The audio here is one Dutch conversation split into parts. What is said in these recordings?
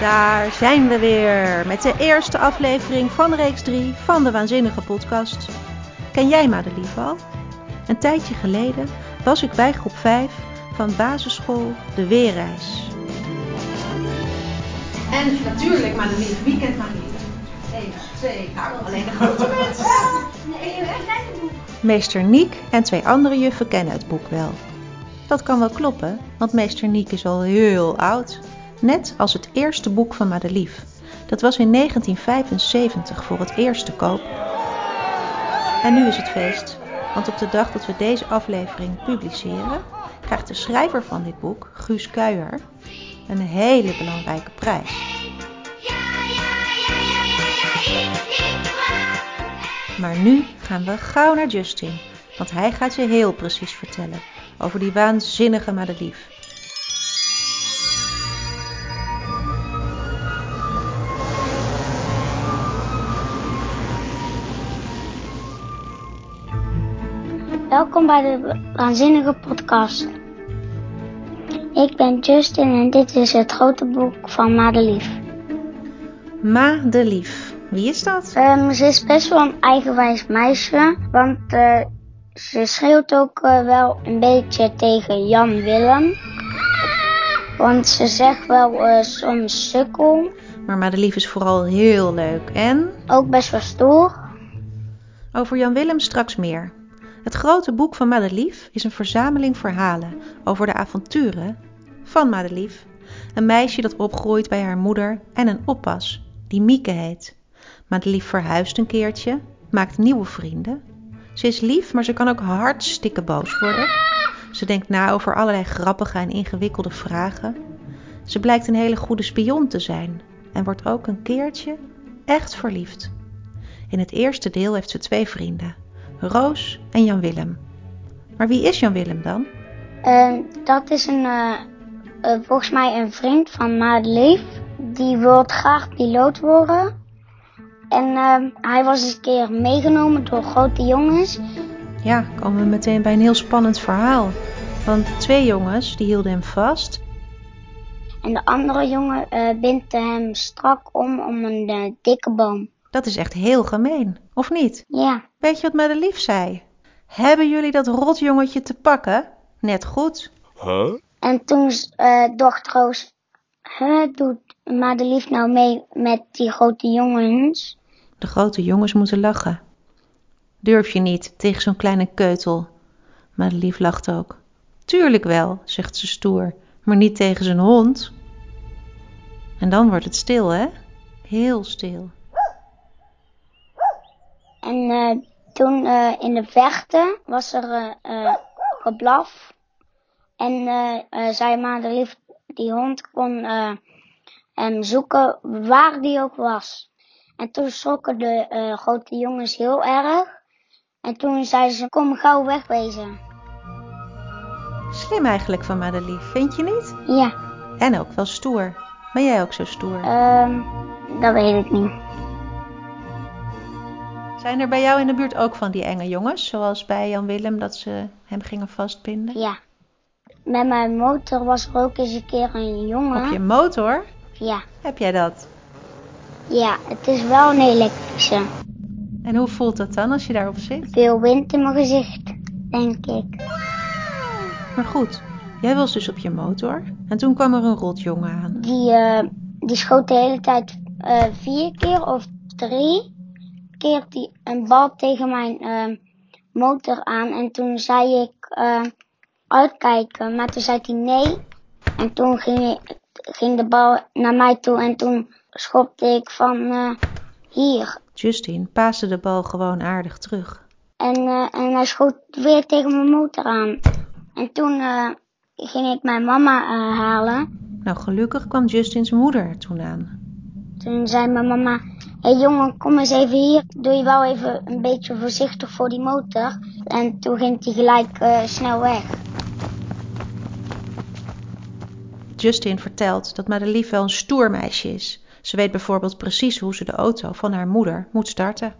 Daar zijn we weer met de eerste aflevering van reeks 3 van de Waanzinnige Podcast. Ken jij Madelief al? Een tijdje geleden was ik bij groep 5 van basisschool De Weerreis. En natuurlijk Madelief, wie kent Madelief? 1, 2, nou alleen de grote mensen. Meester Niek en twee andere juffen kennen het boek wel. Dat kan wel kloppen, want meester Niek is al heel oud. Net als het eerste boek van Madelief. Dat was in 1975 voor het eerst te koop. En nu is het feest, want op de dag dat we deze aflevering publiceren, krijgt de schrijver van dit boek, Guus Kuijer, een hele belangrijke prijs. Maar nu gaan we gauw naar Justin, want hij gaat je heel precies vertellen over die waanzinnige Madelief. Welkom bij de Waanzinnige Podcast. Ik ben Justin en dit is het grote boek van Madelief. Madelief, wie is dat? Um, ze is best wel een eigenwijs meisje, want uh, ze schreeuwt ook uh, wel een beetje tegen Jan Willem. Want ze zegt wel uh, soms sukkel. Maar Madelief is vooral heel leuk en... Ook best wel stoer. Over Jan Willem straks meer. Het grote boek van Madelief is een verzameling verhalen over de avonturen van Madelief. Een meisje dat opgroeit bij haar moeder en een oppas, die Mieke heet. Madelief verhuist een keertje, maakt nieuwe vrienden. Ze is lief, maar ze kan ook hartstikke boos worden. Ze denkt na over allerlei grappige en ingewikkelde vragen. Ze blijkt een hele goede spion te zijn en wordt ook een keertje echt verliefd. In het eerste deel heeft ze twee vrienden, Roos en Jan Willem. Maar wie is Jan Willem dan? Uh, dat is een, uh, uh, volgens mij een vriend van Madelief. Die wil graag piloot worden. En hij was eens een keer meegenomen door grote jongens. Ja, komen we meteen bij een heel spannend verhaal. Want twee jongens die hielden hem vast. En de andere jongen bindt hem strak om om een dikke boom. Dat is echt heel gemeen, of niet? Ja. Weet je wat Madelief zei? Hebben jullie dat rotjongetje te pakken? Net goed. Huh? En toen uh, dacht Roos, huh, doet Madelief nou mee met die grote jongens? De grote jongens moeten lachen. Durf je niet tegen zo'n kleine keutel? Madelief lacht ook. Tuurlijk wel, zegt ze stoer, maar niet tegen zijn hond. En dan wordt het stil, hè? Heel stil. En uh, toen uh, in de vechten was er uh, geblaf. En zei Madelief, die hond kon hem zoeken waar die ook was. En toen schrokken de grote jongens heel erg. En toen zei ze, kom gauw wegwezen. Slim eigenlijk van Madelief, vind je niet? Ja. En ook wel stoer. Ben jij ook zo stoer? Um, dat weet ik niet. Zijn er bij jou in de buurt ook van die enge jongens, zoals bij Jan Willem, dat ze hem gingen vastbinden? Ja. Met mijn motor was er ook eens een keer een jongen. Op je motor? Ja. Heb jij dat? Ja, het is wel een elektrische. En hoe voelt dat dan als je daarop zit? Veel wind in mijn gezicht, denk ik. Maar goed, jij was dus op je motor en toen kwam er een rotjongen aan. Die, uh, die schoot de hele tijd uh, vier keer of drie keer die een bal tegen mijn uh, motor aan. En toen zei ik uh, uitkijken, maar toen zei hij nee. En toen ging, ging de bal naar mij toe en toen schopte ik van uh, hier. Justin paasde de bal gewoon aardig terug. En, en hij schoot weer tegen mijn motor aan. En toen ging ik mijn mama halen. Nou, gelukkig kwam Justins moeder er toen aan. Toen zei mijn mama, hé hey jongen, kom eens even hier. Doe je wel even een beetje voorzichtig voor die motor. En toen ging hij gelijk uh, snel weg. Justin vertelt dat Madelief wel een stoer meisje is. Ze weet bijvoorbeeld precies hoe ze de auto van haar moeder moet starten.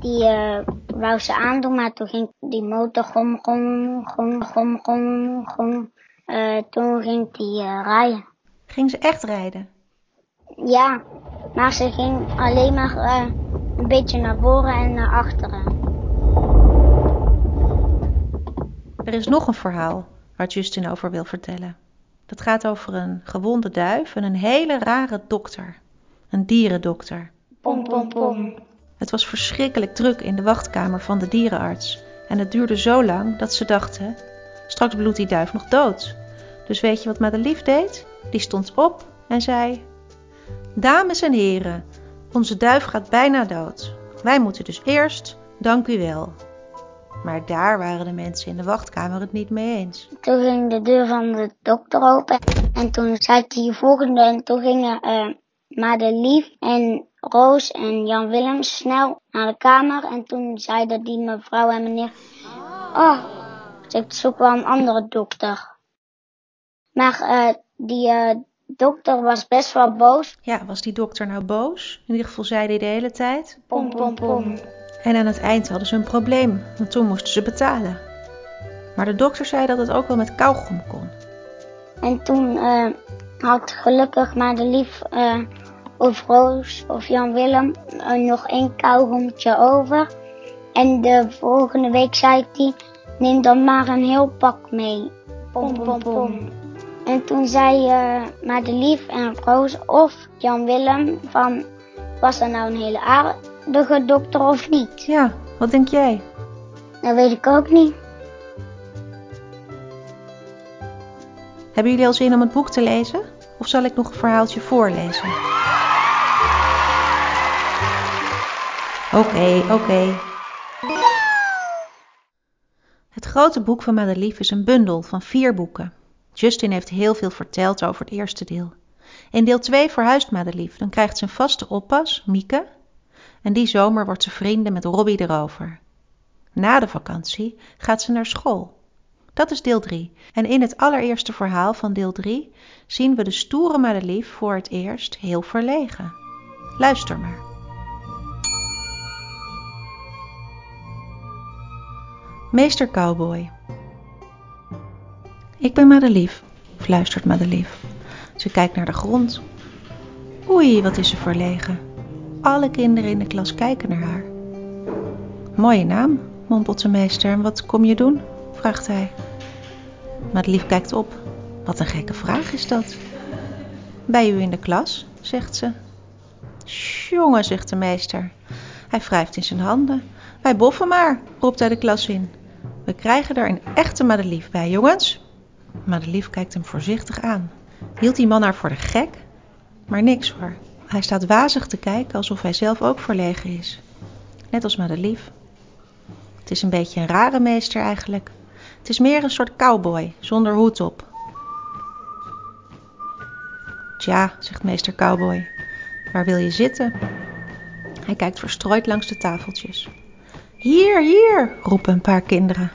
Die uh, wou ze aandoen, maar toen ging die motor gom, gom, gom, gom, gom, gom. Uh, toen ging die rijden. Ging ze echt rijden? Ja, maar ze ging alleen maar uh, een beetje naar voren en naar achteren. Er is nog een verhaal waar Justin over wil vertellen. Dat gaat over een gewonde duif en een hele rare dokter. Een dierendokter. Pom, pom, pom. Het was verschrikkelijk druk in de wachtkamer van de dierenarts. En het duurde zo lang dat ze dachten: straks bloedt die duif nog dood. Dus weet je wat Madelief deed? Die stond op en zei: Dames en heren, onze duif gaat bijna dood. Wij moeten dus eerst, dank u wel. Maar daar waren de mensen in de wachtkamer het niet mee eens. Toen ging de deur van de dokter open en toen zei hij volgende en toen gingen uh, Madelief en Roos en Jan Willem snel naar de kamer en toen zeiden die mevrouw en meneer, oh, ik zoek wel een andere dokter. Maar uh, die uh, dokter was best wel boos. Ja, was die dokter nou boos? In ieder geval zei hij de hele tijd. Pom, pom, pom. En aan het eind hadden ze een probleem, want toen moesten ze betalen. Maar de dokter zei dat het ook wel met kauwgom kon. En toen uh, had gelukkig maar de lief uh, of Roos of Jan Willem uh, nog één kauwgommetje over. En de volgende week zei hij, neem dan maar een heel pak mee. Pom, pom, pom. En toen zei uh, Madelief en Roos of Jan Willem van... was er nou een hele aardige dokter of niet? Ja, wat denk jij? Dat weet ik ook niet. Hebben jullie al zin om het boek te lezen? Of zal ik nog een verhaaltje voorlezen? Oké, okay, oké. Okay. Het grote boek van Madelief is een bundel van vier boeken. Justin heeft heel veel verteld over het eerste deel. In deel 2 verhuist Madelief, dan krijgt ze een vaste oppas, Mieke. En die zomer wordt ze vrienden met Robbie erover. Na de vakantie gaat ze naar school. Dat is deel 3. En in het allereerste verhaal van deel 3 zien we de stoere Madelief voor het eerst heel verlegen. Luister maar. Meester Cowboy. Ik ben Madelief, fluistert Madelief. Ze kijkt naar de grond. Oei, wat is ze verlegen. Alle kinderen in de klas kijken naar haar. Mooie naam, mompelt de meester. En wat kom je doen? vraagt hij. Madelief kijkt op. Wat een gekke vraag is dat. Bij u in de klas, zegt ze. Jongen, zegt de meester. Hij wrijft in zijn handen. Wij boffen maar, roept hij de klas in. We krijgen er een echte Madelief bij, jongens. Madelief kijkt hem voorzichtig aan. Hield die man haar voor de gek? Maar niks hoor. Hij staat wazig te kijken alsof hij zelf ook verlegen is. Net als Madelief. Het is een beetje een rare meester eigenlijk. Het is meer een soort cowboy, zonder hoed op. Tja, zegt meester cowboy, waar wil je zitten? Hij kijkt verstrooid langs de tafeltjes. Hier, hier, roepen een paar kinderen.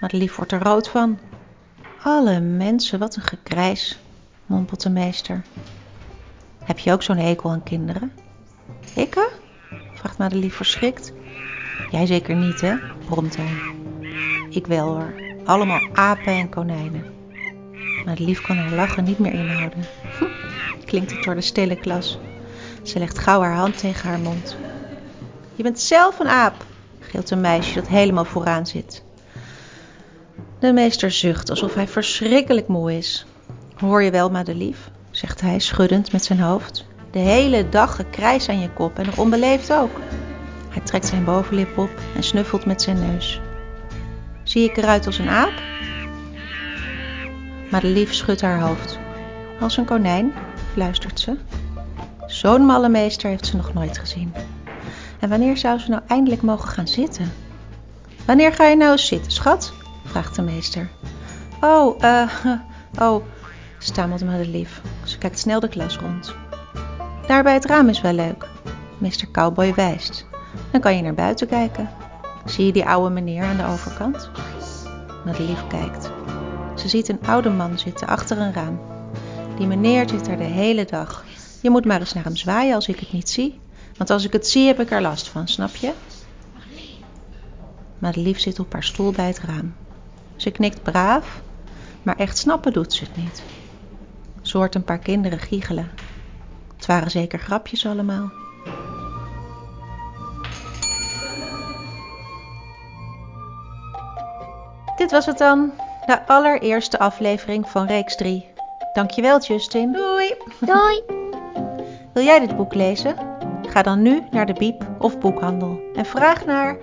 Madelief wordt er rood van. Alle mensen, wat een gekrijs, mompelt de meester. Heb je ook zo'n hekel aan kinderen? Ikke? vraagt Madelief verschrikt. Jij zeker niet, hè? bromt hij. Ik wel hoor. Allemaal apen en konijnen. Madelief kan haar lachen niet meer inhouden. Klinkt het door de stille klas. Ze legt gauw haar hand tegen haar mond. Je bent zelf een aap, gilt een meisje dat helemaal vooraan zit. De meester zucht alsof hij verschrikkelijk moe is. Hoor je wel, Madelief, zegt hij schuddend met zijn hoofd. De hele dag gekrijs aan je kop en nog onbeleefd ook. Hij trekt zijn bovenlip op en snuffelt met zijn neus. Zie ik eruit als een aap? Madelief schudt haar hoofd. Als een konijn, fluistert ze. Zo'n malle meester heeft ze nog nooit gezien. En wanneer zou ze nou eindelijk mogen gaan zitten? Wanneer ga je nou eens zitten, schat? Vraagt de meester. Oh, eh, oh, stamelt Madelief. Ze kijkt snel de klas rond. Daar bij het raam is wel leuk. Meester Cowboy wijst. Dan kan je naar buiten kijken. Zie je die oude meneer aan de overkant? Madelief kijkt. Ze ziet een oude man zitten achter een raam. Die meneer zit er de hele dag. Je moet maar eens naar hem zwaaien als ik het niet zie. Want als ik het zie heb ik er last van, snap je? Madelief zit op haar stoel bij het raam. Ze knikt braaf, maar echt snappen doet ze het niet. hoort een paar kinderen giechelen. Het waren zeker grapjes allemaal. Dit was het dan, de allereerste aflevering van Reeks 3. Dankjewel Justin. Doei! Doei! Wil jij dit boek lezen? Ga dan nu naar de Biep of Boekhandel en vraag naar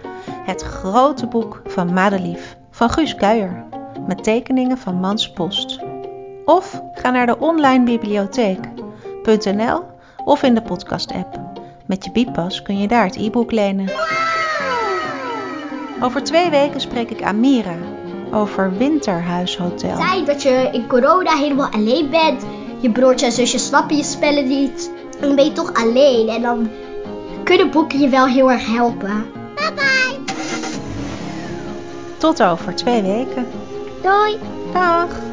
Het grote boek van Madelief van Guus Kuijer met tekeningen van Mans Post. Of ga naar de online bibliotheek.nl of in de podcast-app. Met je Bieppas kun je daar het e-book lenen. Over twee weken spreek ik Amira over Winterhuishotel. Zei dat je in corona helemaal alleen bent. Je broertje en zusje snappen je spellen niet. En dan ben je toch alleen. En dan kunnen boeken je wel heel erg helpen. Bye bye! Tot over twee weken. Doei! Dag!